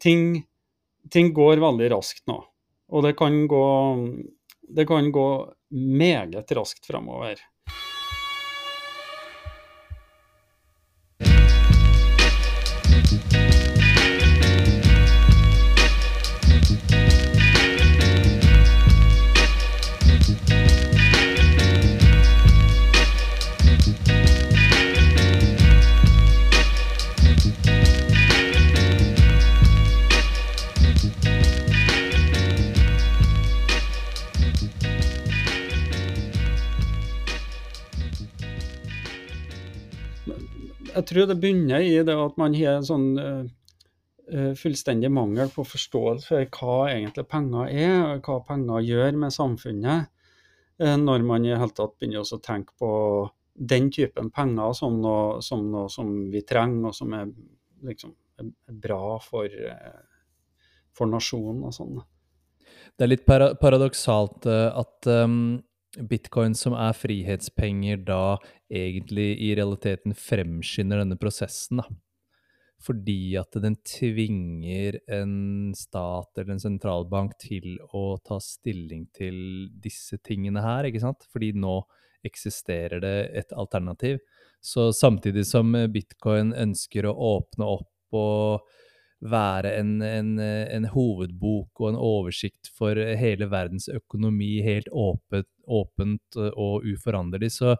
ting, ting går veldig raskt nå. Og det kan gå, det kan gå meget raskt fremover. Tror det begynner i det at man har en sånn uh, fullstendig mangel på forståelse for hva egentlig penger er, og hva penger gjør med samfunnet, uh, når man i hele tatt begynner å tenke på den typen penger som noe, som noe som vi trenger, og som er, liksom, bra for, for nasjonen og sånn. Det er litt paradoksalt at um bitcoin som er frihetspenger, da egentlig i realiteten fremskynder denne prosessen, da. Fordi at den tvinger en stat eller en sentralbank til å ta stilling til disse tingene her, ikke sant? Fordi nå eksisterer det et alternativ. Så samtidig som bitcoin ønsker å åpne opp og være en, en, en, hovedbok og en oversikt for hele verdens økonomi helt åpent, åpent og uforanderlig, så,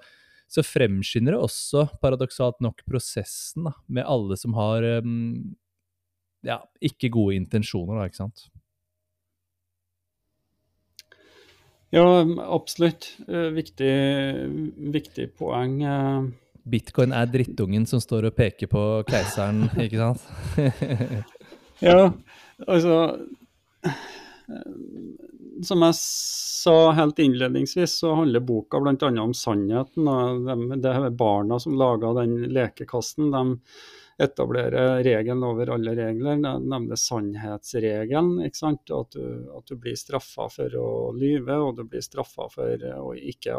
så, fremskynder det også, paradoksalt nok, prosessen da, med alle som har um, ja, ikke gode intensjoner, da, ikke sant? Ja, absolutt. Eh, viktig, viktig poeng. Eh, Bitcoin er drittungen som står og peker på keiseren, ikke sant? ja, altså Som jeg sa helt innledningsvis, så handler boka bl.a. om sannheten. og Det er barna som laga den lekekassen. de etablerer regelen over alle regler, nemlig sannhetsregelen. At du, at du blir straffa for å lyve, og du blir straffa for å ikke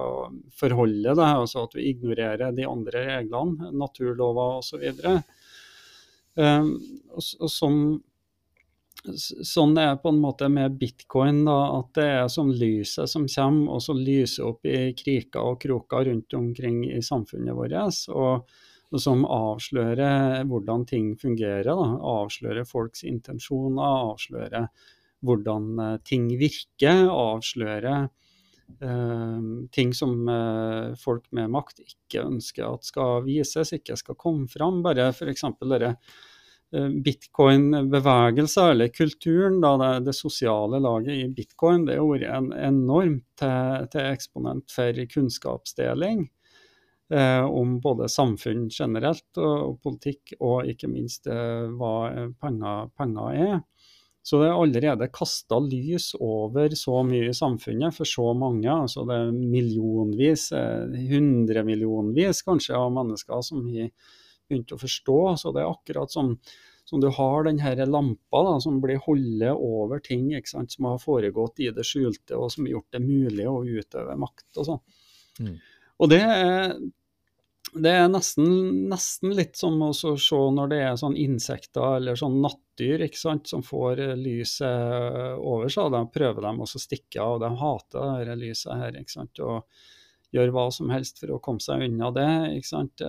forholde deg. altså At du ignorerer de andre reglene, naturlover osv. Um, og, og sånn, sånn er det på en måte med bitcoin, da, at det er som lyset som kommer og så lyser opp i kriker og kroker rundt omkring i samfunnet vårt. og som avslører hvordan ting fungerer. Da. Avslører folks intensjoner, avslører hvordan eh, ting virker. Avslører eh, ting som eh, folk med makt ikke ønsker at skal vises, ikke skal komme fram. Bare f.eks. dette bitcoin-bevegelser, eller kulturen, da, det, det, sosiale laget i bitcoin, det har vært en enormt til, til eksponent for kunnskapsdeling eh, om både samfunn generelt og, og, politikk, og ikke minst eh, hva penger, penger, er. Så det er allerede kasta lys over så mye i samfunnet for så mange. altså Det er millionvis, eh, hundremillionvis kanskje, av mennesker som har begynt å forstå. Så det er akkurat som, som du har denne lampa da, som blir holdt over ting sant, som har foregått i det skjulte, og som har gjort det mulig å utøve makt. og sånn. Mm. Og det er, det er nesten, nesten, litt som å se når det er sånn insekter eller sånn nattdyr ikke sant, som får lyset over seg. og De prøver dem å stikke av. De hater dette lyset her. ikke sant, og gjør hva som helst for å komme seg unna det. ikke sant,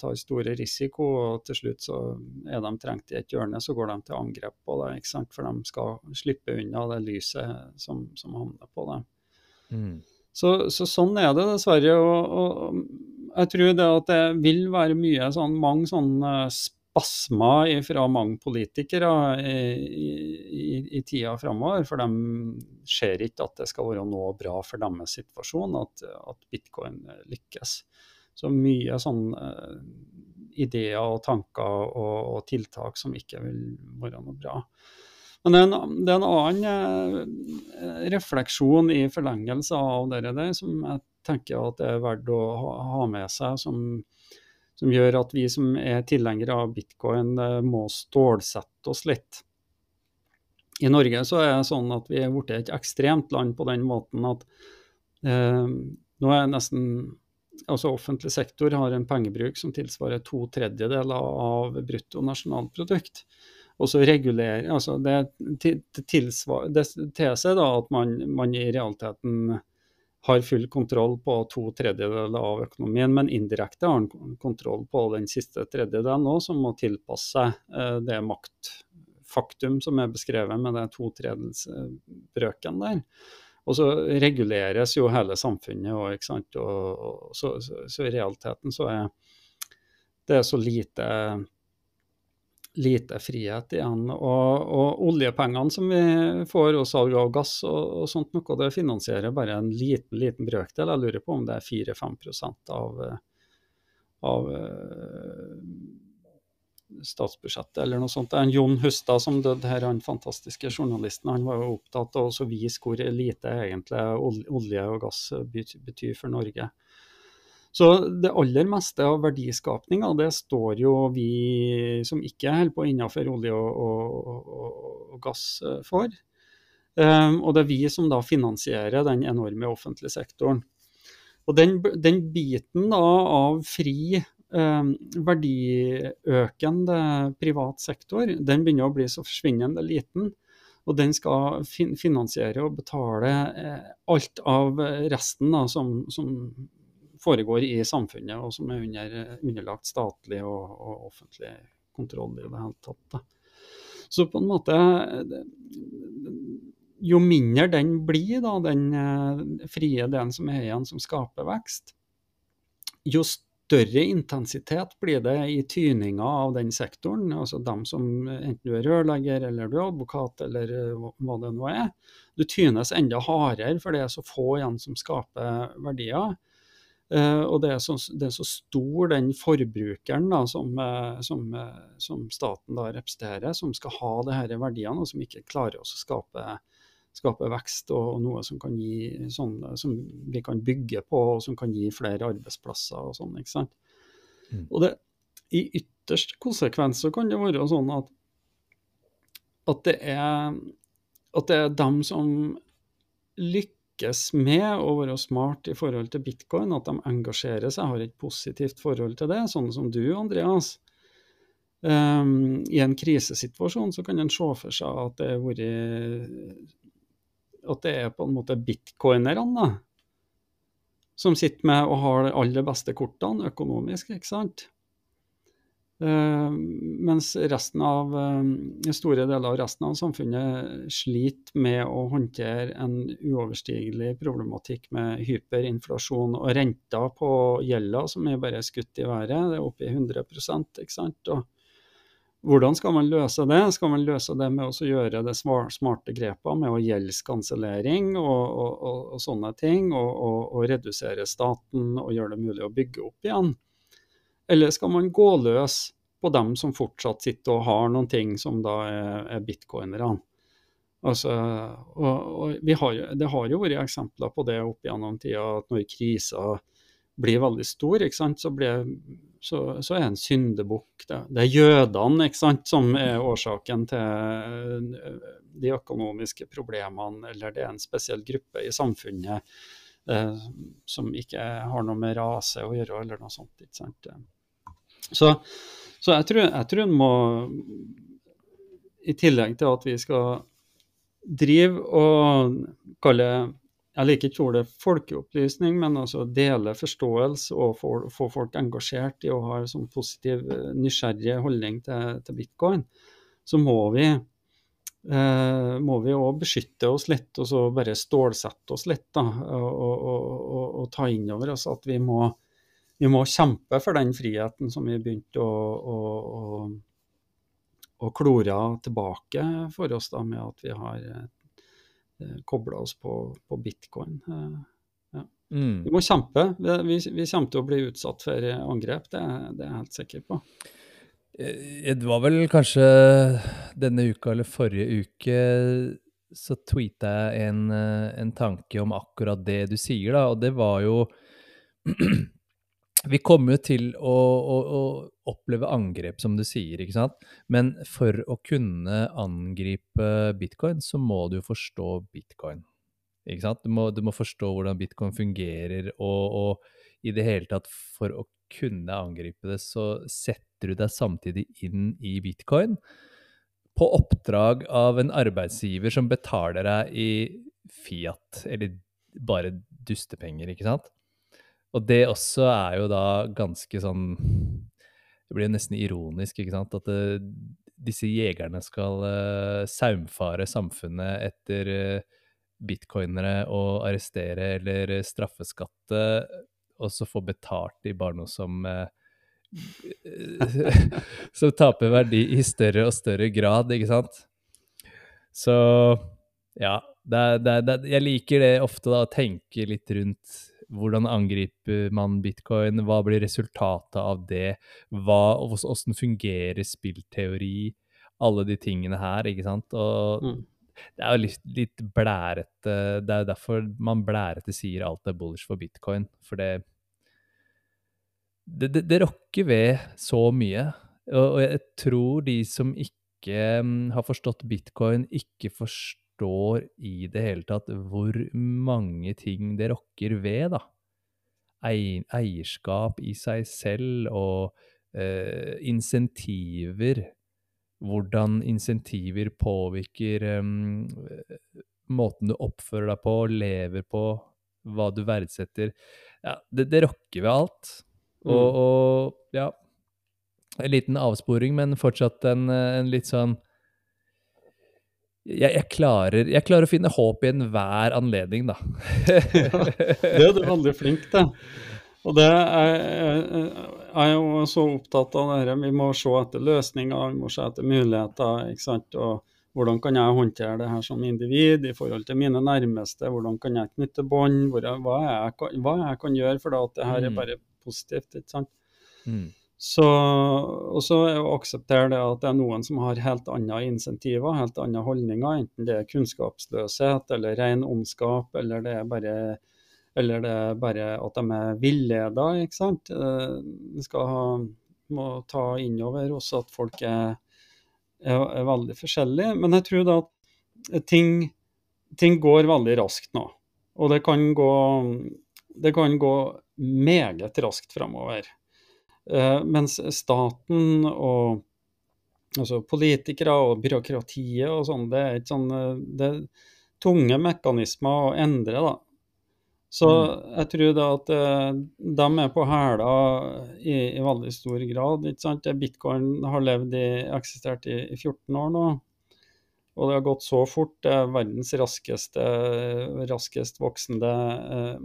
Tar store risiko, og til slutt så er de trengt i et hjørne, så går de til angrep på det. ikke sant, For de skal slippe unna det lyset som, som havner på dem. Mm. Så, så, sånn er det dessverre. og, og jeg tror det at det vil være mye sånn, mange sånne spasmer fra mange politikere i, i, i tida framover. For de ser ikke at det skal være noe bra for deres situasjon at, at bitcoin lykkes. Så mye sånn uh, ideer og tanker og, og, tiltak som ikke vil være noe bra. Men det er en, det er en annen uh, refleksjon i forlengelse av det der som jeg tenker at det er verdt å ha med seg, som, som gjør at vi som er tilhengere av bitcoin, eh, må stålsette oss litt. I Norge så er det sånn at vi er blitt et ekstremt land på den måten at eh, nå er nesten altså Offentlig sektor har en pengebruk som tilsvarer to tredjedeler av bruttonasjonalprodukt. Og så regulerer, altså Det, det tilsier da at man, man, i realiteten har full kontroll på to tredjedeler av økonomien, men indirekte har han kontroll på den siste tredjedelen òg, som må tilpasse seg eh, det maktfaktum som er beskrevet med den to tredjedelsbrøken der. Og så reguleres jo hele samfunnet òg, ikke sant. Og, så, så, så, i realiteten så er det så lite lite frihet igjen. Og, og, oljepengene som vi får og salg av gass og, og, sånt noe, det finansierer bare en liten liten brøkdel. Jeg lurer på om det er 4-5 av, av uh, statsbudsjettet eller noe sånt. Det er en Jon Hustad som døde her, han fantastiske journalisten. Han var jo opptatt av å vise hvor lite egentlig olje og gass betyr for Norge. Så det aller meste av verdiskapninga, det står jo vi som ikke holder på innenfor olje og, og, og, gass eh, for. Um, og det er vi som da finansierer den enorme offentlige sektoren. Og den, den biten da av fri um, verdiøkende privat sektor, den begynner å bli så forsvinnende liten. Og den skal fin finansiere og betale eh, alt av resten da, som, som foregår i samfunnet, og som er under, underlagt statlig og, og, offentlig kontroll i det hele tatt. Da. Så på en måte Jo mindre den blir, da, den uh, frie delen som er igjen, som skaper vekst, jo større intensitet blir det i tyninga av den sektoren. Altså dem som, enten du er rørlegger eller du er advokat eller uh, hva det nå er. Du tynes enda hardere, for det er så få igjen som skaper verdier. Uh, og det er, så, det er, så, stor den forbrukeren da, som, uh, som, uh, som, staten da representerer, som skal ha disse verdiene, og som ikke klarer å skape, skape vekst og, noe som, kan gi, sånn, som vi kan bygge på, og som kan gi flere arbeidsplasser og sånn. ikke sant? Mm. Og det, I ytterste konsekvens så kan det være sånn at, at, det, er, at det er dem som lykkes lykkes med å være smart i forhold til bitcoin, at de engasjerer seg, har et positivt forhold til det, sånn som du, Andreas. Um, I en krisesituasjon så kan en se for seg at det, vært, at det er på en måte bitcoinerne som sitter med og har de aller beste kortene økonomisk, ikke sant. Uh, mens resten av, uh, store deler av resten av samfunnet sliter med å håndtere en uoverstigelig problematikk med hyperinflasjon og renter på gjelda som er bare skutt i været. Det er oppe i 100 ikke sant. Og hvordan skal man løse det? Skal man løse det med å gjøre det smarte grepene med å gjeldskansellering og, og, og, og, sånne ting, og, redusere staten og gjøre det mulig å bygge opp igjen? Eller skal man gå løs på dem som fortsatt sitter og har noen ting som da er, er bitcoinerne? Altså, og, og har, det har jo vært eksempler på det opp gjennom tida, at når krisa blir veldig stor, så, blir, så, så, er en syndebukk. Det, det, er jødene sant, som er årsaken til de økonomiske problemene, eller det er en spesiell gruppe i samfunnet eh, som ikke har noe med rase å gjøre, eller noe sånt. ikke sant? Så, så jeg, tror, jeg tror en må I tillegg til at vi skal drive og kalle jeg liker ikke ordet folkeopplysning, men altså dele forståelse og få, få folk engasjert i å ha en sånn positiv, nysgjerrig holdning til, til bitcoin, så må vi eh, må vi òg beskytte oss litt og så bare stålsette oss litt. Da, og, og, og, og ta inn over oss at vi må, vi må kjempe for den friheten som vi begynte å, å, å, å klore tilbake for oss da, med at vi har eh, kobla oss på, på bitcoin. Eh, ja. Mm. Vi må kjempe. Vi, vi, kommer til å bli utsatt for angrep, det, det er jeg helt sikker på. Eh, det var vel kanskje denne uka eller forrige uke så tweeta jeg en, eh, en tanke om akkurat det du sier, da, og det var jo vi kommer jo til å, å, å, oppleve angrep, som du sier, ikke sant. Men for å kunne angripe bitcoin, så må du jo forstå bitcoin. Ikke sant? Du må, du må forstå hvordan bitcoin fungerer, og, og i det hele tatt, for å kunne angripe det, så setter du deg samtidig inn i bitcoin på oppdrag av en arbeidsgiver som betaler deg i Fiat, eller bare dustepenger, ikke sant? Og det også er jo da ganske sånn Det blir jo nesten ironisk, ikke sant? At det, disse jegerne skal uh, saumfare samfunnet etter uh, bitcoinere og arrestere eller straffeskatte, og så få betalt de bare noe som uh, som taper verdi i større og større grad, ikke sant? Så ja, det det, det jeg liker det ofte, da, å tenke litt rundt hvordan angriper man bitcoin, hva blir resultatet av det, hva, hvordan fungerer spillteori, alle de tingene her, ikke sant? Og mm. det er jo litt, litt blærete Det er jo derfor man blærete sier alt er bullish for bitcoin, for det det, det, det rokker ved så mye. Og, og, jeg tror de som ikke um, har forstått bitcoin, ikke forstår i det hele tatt hvor mange ting det rokker ved, da. eierskap i seg selv og eh, insentiver. Hvordan insentiver påvirker eh, måten du oppfører deg på, lever på, hva du verdsetter. Ja, det, det rokker ved alt. Og, mm. og ja En liten avsporing, men fortsatt en, en litt sånn jeg, jeg, klarer, jeg, klarer, å finne håp i enhver anledning, da. ja, det er du veldig flink til. Og det er, jeg er jo så opptatt av det vi må se etter løsninger, vi må se etter muligheter. ikke sant? Og hvordan kan jeg håndtere det her som individ i forhold til mine nærmeste? Hvordan kan jeg knytte bånd? Hva, hva, jeg kan gjøre for at det her er mm. bare positivt. ikke sant? Mm. Så, og så akseptere det at det er noen som har helt andre insentiver, helt andre holdninger, enten det er kunnskapsløshet eller ren ondskap, eller det er bare, eller det er bare at de er villeda. ikke sant? Eh, vi skal ha, må ta innover også at folk er, er, er, veldig forskjellige. Men jeg tror da at ting, ting går veldig raskt nå. Og det kan gå, det kan gå meget raskt fremover. Uh, mens staten og altså politikere og byråkratiet og sånn, det er ikke sånn eh, Det er tunge mekanismer å endre, da. Så mm. jeg tror da at uh, de er på hæla i, i, veldig stor grad. ikke sant? Bitcoin har levd i, eksistert i, i 14 år nå. Og det har gått så fort. Det er verdens raskeste, raskest voksende eh,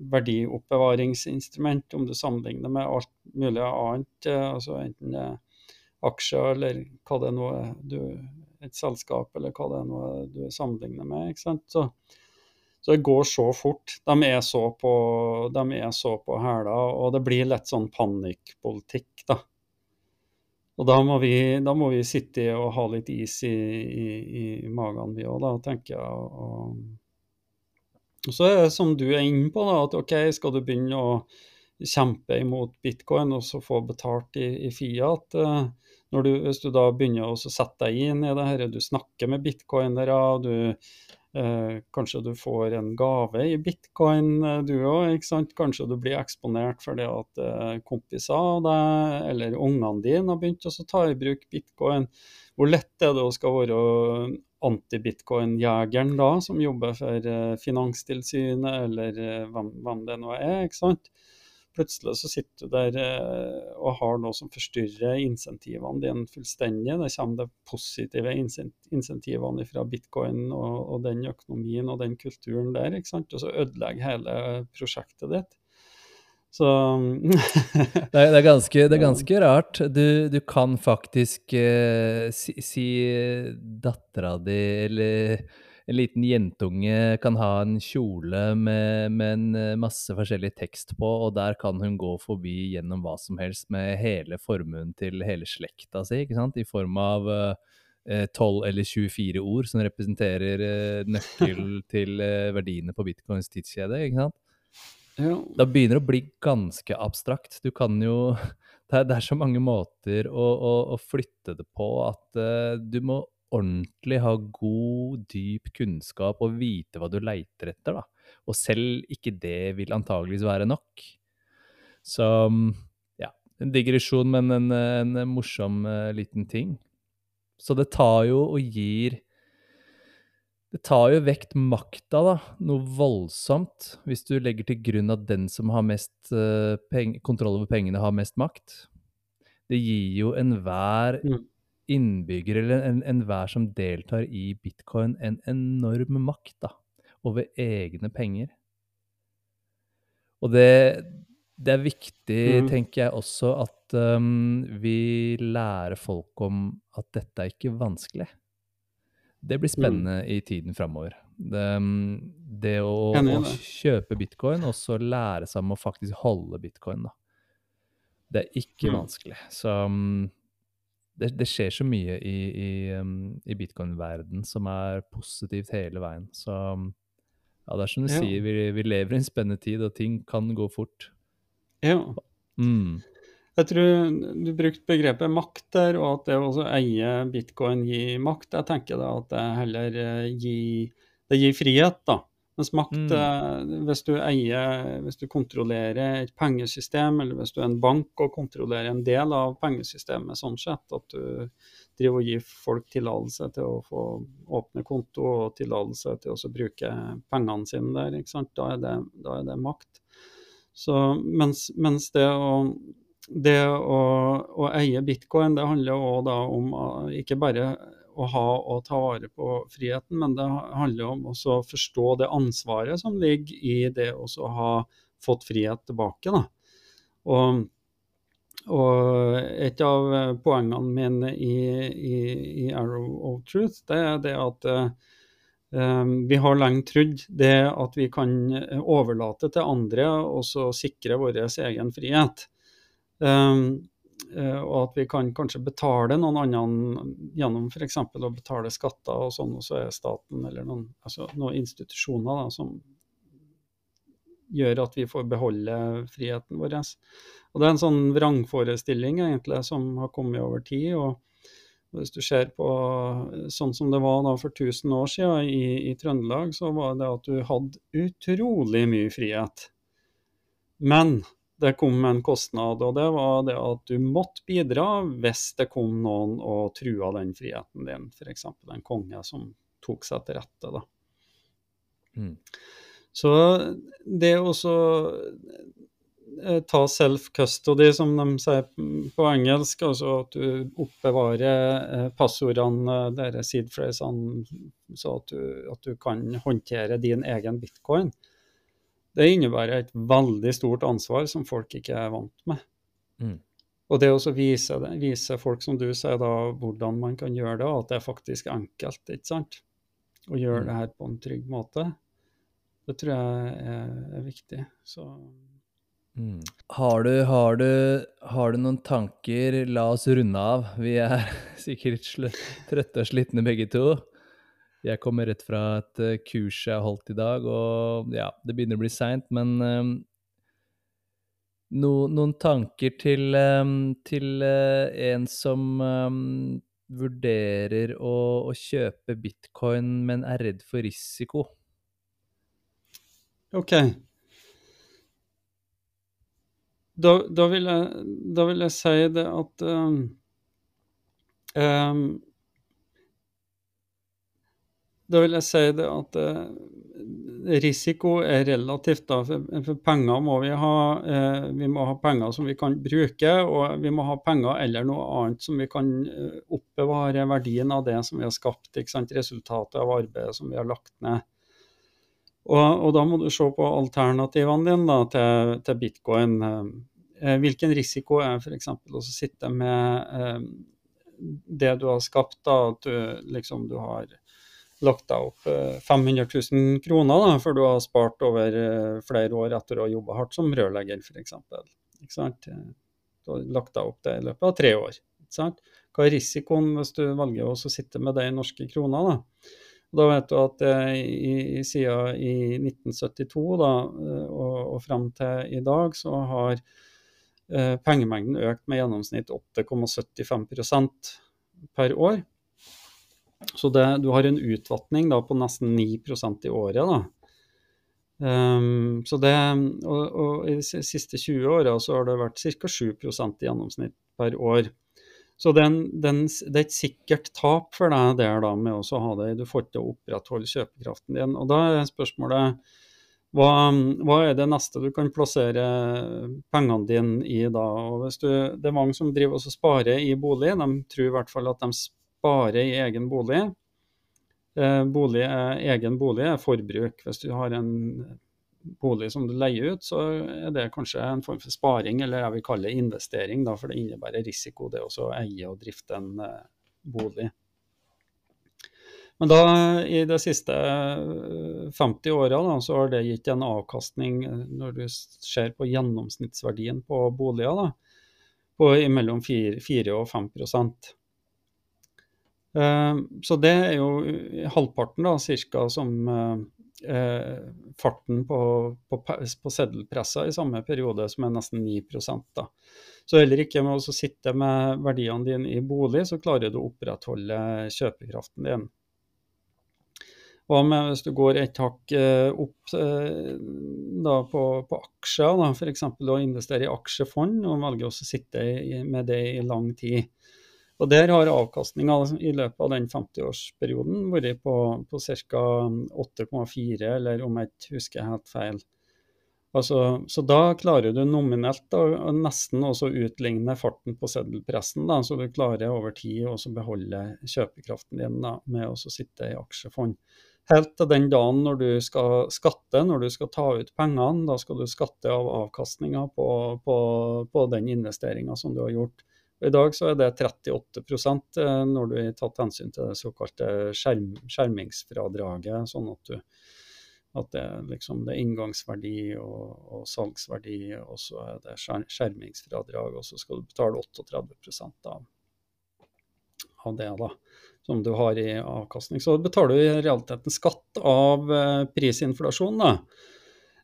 verdioppbevaringsinstrument, om du sammenligner med alt mulig annet, eh, altså enten det er aksjer eller hva det nå er du, et selskap eller hva det er noe du sammenligner med. ikke sant? Så, så, det går så fort. De er så på, de er på hæla, og det blir lett sånn panikkpolitikk, da. Og da må, vi, da må vi sitte og ha litt is i, i, i magen, vi òg, da, tenker jeg. og og så er det som du er inne på, da, at ok, skal du begynne å kjempe imot bitcoin og så få betalt i, i Fiat eh, du, Hvis du da begynner å sette deg inn i det her, du snakker med bitcoinere, eh, kanskje du får en gave i bitcoin eh, du òg, Kanskje du blir eksponert for det at eh, kompiser av deg eller ungene dine har begynt å ta i bruk bitcoin. Hvor lett er det å skal være antibitcoin-jegeren da, som jobber for uh, Finanstilsynet, eller hvem, hvem, det nå er. ikke sant? Plutselig så sitter du der uh, og har noe som forstyrrer insentivene dine fullstendig. Da kommer det positive insentivene fra bitcoin og, og, den økonomien og den kulturen der, ikke sant? og så ødelegger hele prosjektet ditt. Så det, er, det, er ganske, det, er, ganske, rart. Du, du kan faktisk eh, si, si dattera di eller en liten jentunge kan ha en kjole med, med, en eh, masse forskjellig tekst på, og der kan hun gå forbi gjennom hva som helst med hele formuen til hele slekta si, ikke sant? i form av eh, 12 eller 24 ord som representerer eh, nøkkel til eh, verdiene på bitcoins tidskjede. ikke sant? Ja. Da begynner det å bli ganske abstrakt. Du kan jo Det er, det er så mange måter å, å, å, flytte det på at uh, du må ordentlig ha god, dyp kunnskap og vite hva du leiter etter, da. Og selv ikke det vil antageligvis være nok. Så ja, en digresjon, men en, en morsom uh, liten ting. Så det tar jo og gir Det tar jo vekt makta, da, noe voldsomt, hvis du legger til grunn at den som har mest uh, kontroll over pengene, har mest makt. Det gir jo enhver mm. innbygger eller enhver en som deltar i bitcoin, en enorm makt da, over egne penger. Og det, det er viktig, mm. tenker jeg også, at um, vi lærer folk om at dette er ikke vanskelig. Det blir mm. spennende mm. i tiden framover. Det, um, det å, å, kjøpe bitcoin og så lære seg om å faktisk holde bitcoin, da. Det er ikke mm. vanskelig. Så um, det, det, skjer så mye i, i, um, i bitcoin-verden som er positivt hele veien. Så ja, det er som du ja. sier, vi, vi, lever i en spennende tid, og ting kan gå fort. Ja. Mm. Jeg tror du brukte begrepet makt der, og at det å eie bitcoin gir makt. Jeg tenker da at det heller eh, gir, det gir frihet, da. Mens makt, mm. Eh, hvis du eier, hvis du kontrollerer et pengesystem, eller hvis du er en bank og kontrollerer en del av pengesystemet sånn sett, at du driver og gir folk tillatelse til å få åpne konto og tillatelse til å bruke pengene sine der, da er, det, da er det makt. Så mens, mens det å det å, å, eie bitcoin det handler også om ikke bare å ha og ta vare på friheten, men det handler om å forstå det ansvaret som ligger i det å ha fått frihet tilbake. Da. Og, og et av poengene mine i, i, i, Arrow of Truth, det er det at um, vi har lenge trodd det at vi kan overlate til andre og så sikre vår egen frihet. Um, og at vi kan kanskje betale noen andre gjennom f.eks. å betale skatter og sånn, og så er staten eller noen, altså noen institusjoner da, som gjør at vi får beholde friheten vår. Og Det er en sånn vrangforestilling egentlig som har kommet over tid. og Hvis du ser på sånn som det var da for 1000 år siden i, i Trøndelag, så var det at du hadde utrolig mye frihet. Men det kom en kostnad, og det var det at du måtte bidra hvis det kom noen og trua den friheten din, f.eks. en konge som tok seg til rette. da. Mm. Så det å eh, ta self-custody, som de sier på engelsk, altså at du oppbevarer eh, passordene deres seed-phrasene, så at du, at du kan håndtere din egen bitcoin, det innebærer et veldig stort ansvar som folk ikke er vant med. Mm. Og det å vise, vise, folk, som du sier, da, hvordan man kan gjøre det, og at det er faktisk enkelt, ikke sant? Å gjøre mm. det her på en trygg måte, det tror jeg er, er viktig. Så mm. har, du, har, du, har, du, noen tanker? La oss runde av. Vi er sikkert trøtte og slitne begge to. Jeg kommer rett fra et uh, kurs jeg har holdt i dag, og ja, det begynner å bli seint, men um, no, noen tanker til, um, til uh, en som um, vurderer å, å, kjøpe bitcoin, men er redd for risiko? OK. Da, da, vil, jeg, da vil, jeg, si det at da vil jeg si det at eh, risiko er relativt. da, for, for, penger må vi ha. Eh, vi må ha penger som vi kan bruke, og vi må ha penger eller noe annet som vi kan eh, oppbevare verdien av det som vi har skapt. Resultatet av arbeidet som vi har lagt ned. Og, og da må du se på alternativene dine da, til, til bitcoin. Eh, hvilken risiko er f.eks. å sitte med eh, det du har skapt, da, at du liksom du har lagt deg opp 500 eh, 000 kroner da, før du har spart over eh, flere år etter å ha jobba hardt som rørlegger f.eks. Du har lagt deg opp det i løpet av tre år. Hva er risikoen hvis du velger å sitte med det i norske kroner? Da Da vet du at eh, siden i 1972 da, og, og frem til i dag, så har eh, pengemengden økt med gjennomsnitt 8,75% per år. Så det, du har en utvatning på nesten 9% i året. da. Um, så det, og, og, I de siste 20 åra har det vært ca. 7% i gjennomsnitt per år. Så det er, det, er et sikkert tap for deg der da med å ha det. Du får ikke opprettholde kjøpekraften din. Og da er spørsmålet hva, hva, er det neste du kan plassere pengene dine i da? Og hvis du, det er mange som driver og sparer i bolig. De tror i hvert fall at de sparer i egen bolig. Eh, bolig er, egen bolig er forbruk. Hvis du har en bolig som du leier ut, så er det kanskje en form for sparing, eller jeg vil kalle det investering, da, for det innebærer risiko, det å eie og drifte en uh, bolig. Men da, i de siste 50 eh, åra, så har det gitt en avkastning, eh, når du ser på gjennomsnittsverdien på boliger, da, på mellom 4, 4 og 5 Så det er jo halvparten, da, ca. som eh, farten på, på, på seddelpressa i samme periode, som er nesten 9 da. Så heller ikke med å sitte med verdiene dine i bolig, så klarer du å opprettholde kjøpekraften din. Hva med hvis du går et hakk eh, opp eh, da, på, på, aksjer, f.eks. å investere i aksjefond, og velger å sitte med det i lang tid. Og Der har avkastninga i løpet av den 50-årsperioden vært på, på ca. 8,4, eller om jeg ikke husker helt feil. Altså, så da klarer du nominelt da, nesten å utligne farten på seddelpressen. Da, så du klarer over tid å beholde kjøpekraften din da, med å sitte i aksjefond. Helt til den dagen når du skal skatte, når du skal ta ut pengene, da skal du skatte av avkastninga på, på, på den investeringa som du har gjort. I dag så er det 38 eh, når du har tatt hensyn til det såkalte skjerm, skjermingsfradraget. sånn at, du, at det, liksom, det, er inngangsverdi og, og, salgsverdi, og så er det skjermingsfradrag, og så skal du betale 38 av, av det. da som du har i avkastning. Så betaler du i realiteten skatt av prisinflasjonen, prisinflasjon. da.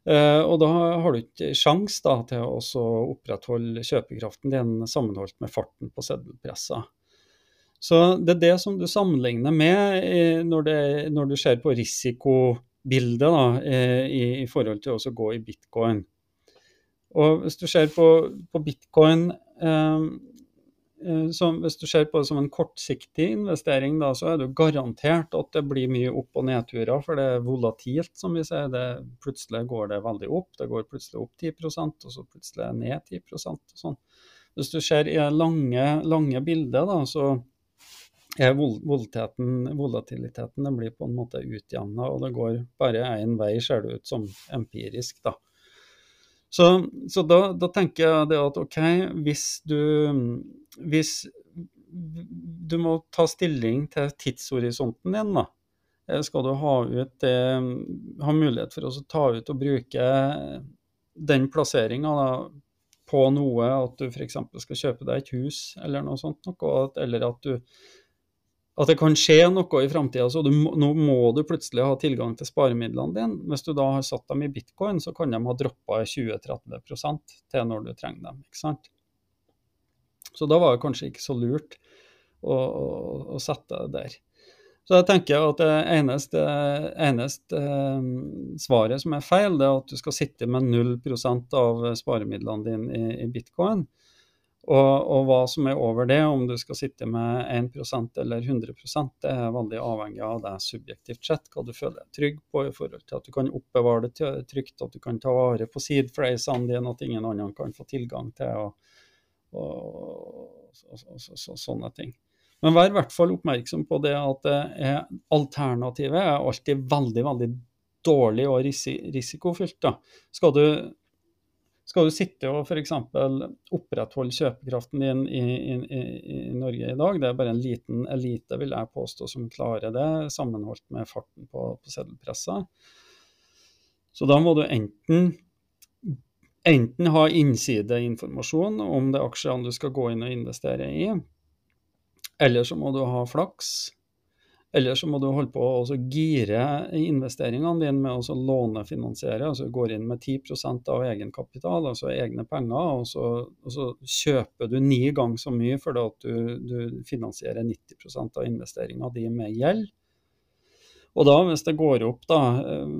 Uh, og da har du ikke sjans da, til å opprettholde kjøpekraften din sammenholdt med farten på seddelpressa. Så det er det som du sammenligner med eh, når, det, når, du ser på risikobildet da, eh, i, i, forhold til å gå i bitcoin. Og hvis du ser på, på bitcoin eh, Eh, så hvis du ser på det som en kortsiktig investering, da, så er det garantert at det blir mye opp- og nedturer, for det er volatilt, som vi sier. Det, plutselig går det veldig opp, det går plutselig opp 10% og så plutselig ned 10% og sånn. Hvis du ser i det lange, lange bildet, da, så er volatiliteten den blir på en måte utjevna, og det går bare én vei, ser det ut som empirisk. da. Så, så da, da, tenker jeg det at OK, hvis du Hvis du må ta stilling til tidshorisonten din, da. Eh, skal du ha, ut, ha mulighet for å ta ut og bruke den plasseringa på noe, at du f.eks. skal kjøpe deg et hus eller noe sånt, noe, eller at du at det kan skje noe i framtida. Så du, nå må du plutselig ha tilgang til sparemidlene dine. Hvis du da har satt dem i bitcoin, så kan de ha droppa 20-30 til når du trenger dem. ikke sant? Så da var det kanskje ikke så lurt å, å, å sette det der. Så jeg tenker at det eneste, eneste um, svaret som er feil, det er at du skal sitte med 0 av sparemidlene dine i, i bitcoin. Og, og, hva som er over det, om du skal sitte med 1% eller 100% det er veldig avhengig av deg subjektivt sett, hva du føler deg trygg på i forhold til at du kan oppbevare det trygt, at du kan ta vare på seedphrasene dine, at ingen annen kan få tilgang til, og, og, og sånne ting. Men vær i hvert fall oppmerksom på det at er, alternativet er alltid veldig, veldig dårlig og risikofylt. Da. Skal du skal du sitte og f.eks. opprettholde kjøpekraften din i, i, i, Norge i dag, det er bare en liten elite, vil jeg påstå, som klarer det, sammenholdt med farten på, på seddelpressa. Så da må du enten, enten ha innsideinformasjon om det aksjene du skal gå inn og investere i, eller så må du ha flaks eller så må du holde på å gire investeringene dine med å lånefinansiere. altså Går inn med 10% av egenkapital, altså egne penger, og så, og så kjøper du ni ganger så mye fordi at du, du finansierer 90% av investeringa di med gjeld. Og da, hvis det går opp, da, eh,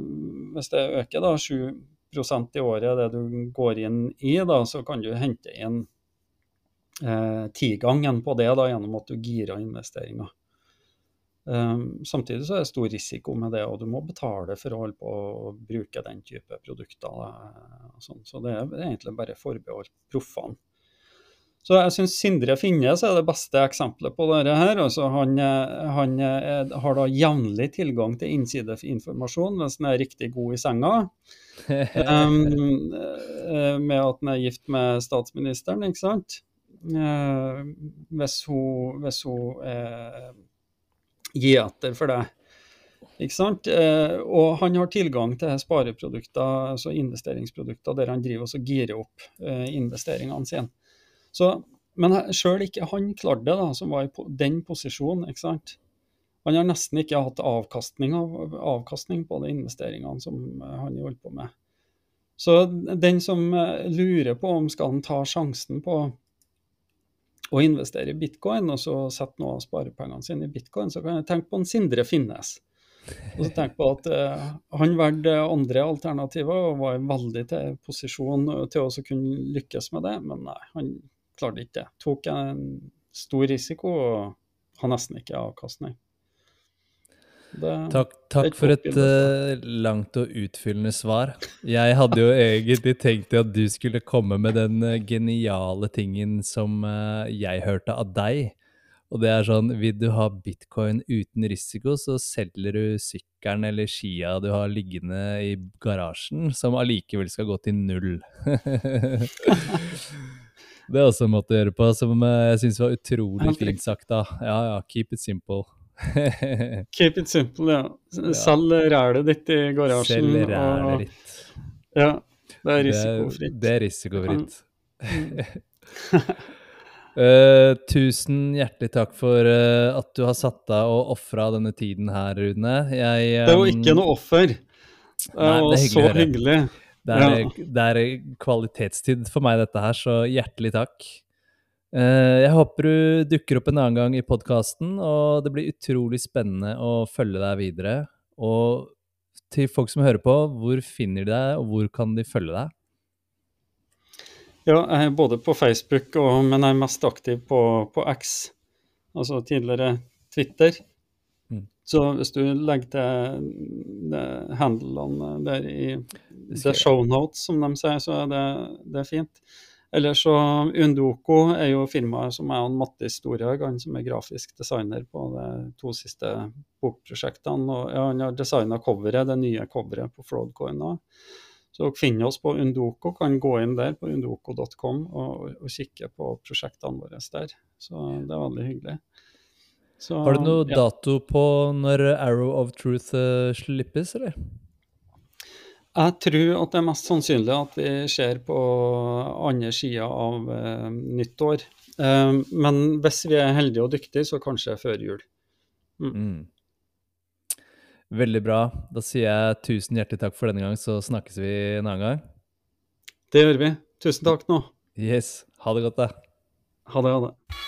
hvis det øker da 7% i året det du går inn i, da, så kan du hente inn eh, tigangen på det da, gjennom at du girer investeringer. Um, samtidig så er det stor risiko med det, og du må betale for å holde på å bruke den type produkter. Sånn. Så det er egentlig bare forbeholdt proffene. Så jeg syns Sindre Finnes er det beste eksempelet på dette. her. Altså han, han er, har da jevnlig tilgang til innsideinformasjon hvis han er riktig god i senga. um, med at han er gift med statsministeren, ikke sant. Uh, hvis hun, hvis hun uh, gir etter for det. Ikke sant? Uh, og han har tilgang til spareprodukter, altså investeringsprodukter, der han driver og girer opp investeringene sine. Så, men sjøl ikke han klarte det, da, som var i den posisjonen. ikke sant? Han har nesten ikke hatt avkastning, av, avkastning på de investeringene som eh, han holdt på med. Så den som eh, lurer på om skal han ta sjansen på å investere i bitcoin, og så sette noe av sparepengene sine i bitcoin, så kan jeg tenke på en Sindre Finnes. Og så tenk på at eh, Han valgte andre alternativer og var veldig til posisjon til å kunne lykkes med det, men nei, han klarte ikke det. Tok en stor risiko og har nesten ikke avkastning. Det, takk, takk for et uh, langt og utfyllende svar. Jeg hadde jo egentlig tenkt at du skulle komme med den uh, geniale tingen som uh, jeg hørte av deg. Og det er sånn, vil du ha bitcoin uten risiko, så selger du sykkelen eller skia du har liggende i garasjen, som allikevel skal gå til null. Det er også en måte å gjøre på som eh, jeg syns var utrolig fint sagt. da. Ja, ja, keep it simple. Keep it simple, ja. Selg rælet ditt i garasjen. Selg rælet ditt. Ja, det er risikofritt. Det, det er risikofritt. uh, tusen hjertelig takk for uh, at du har satt deg og ofra denne tiden her, Rune. Jeg, um, det var ikke noe offer. Det var så hyggelig. Det er, ja. det er, kvalitetstid for meg, dette her, så hjertelig takk. Eh, jeg håper du dukker opp en annen gang i podkasten, og det blir utrolig spennende å følge deg videre. Og til folk som hører på, hvor finner de deg, og hvor kan de følge deg? Ja, jeg er både på Facebook, og, men jeg er mest aktiv på, på X, altså tidligere Twitter. Så hvis du legger til handlene der i the show notes, som de sier, så er det, det er fint. Eller så Undoko er jo firmaet som er Mattis Storhaug, han som er grafisk designer på de to siste bokprosjektene. Og ja, han har designa coveret, det nye coveret på Floodcoin òg. Så dere finner oss på Undoko, kan gå inn der på undoko.com og, og, kikke på prosjektene våre der. Så det er veldig hyggelig. Så, Har du noe ja. dato på når Arrow of Truth uh, slippes, eller? Jeg tror at det er mest sannsynlig at vi ser på andre sida av uh, nyttår. Uh, men hvis vi er heldige og dyktige, så kanskje før jul. Mm. Mm. Veldig bra. Da sier jeg tusen hjertelig takk for denne gang, så snakkes vi en annen gang. Det gjør vi. Tusen takk nå. Yes. Ha det godt, da. Ha det, ha det.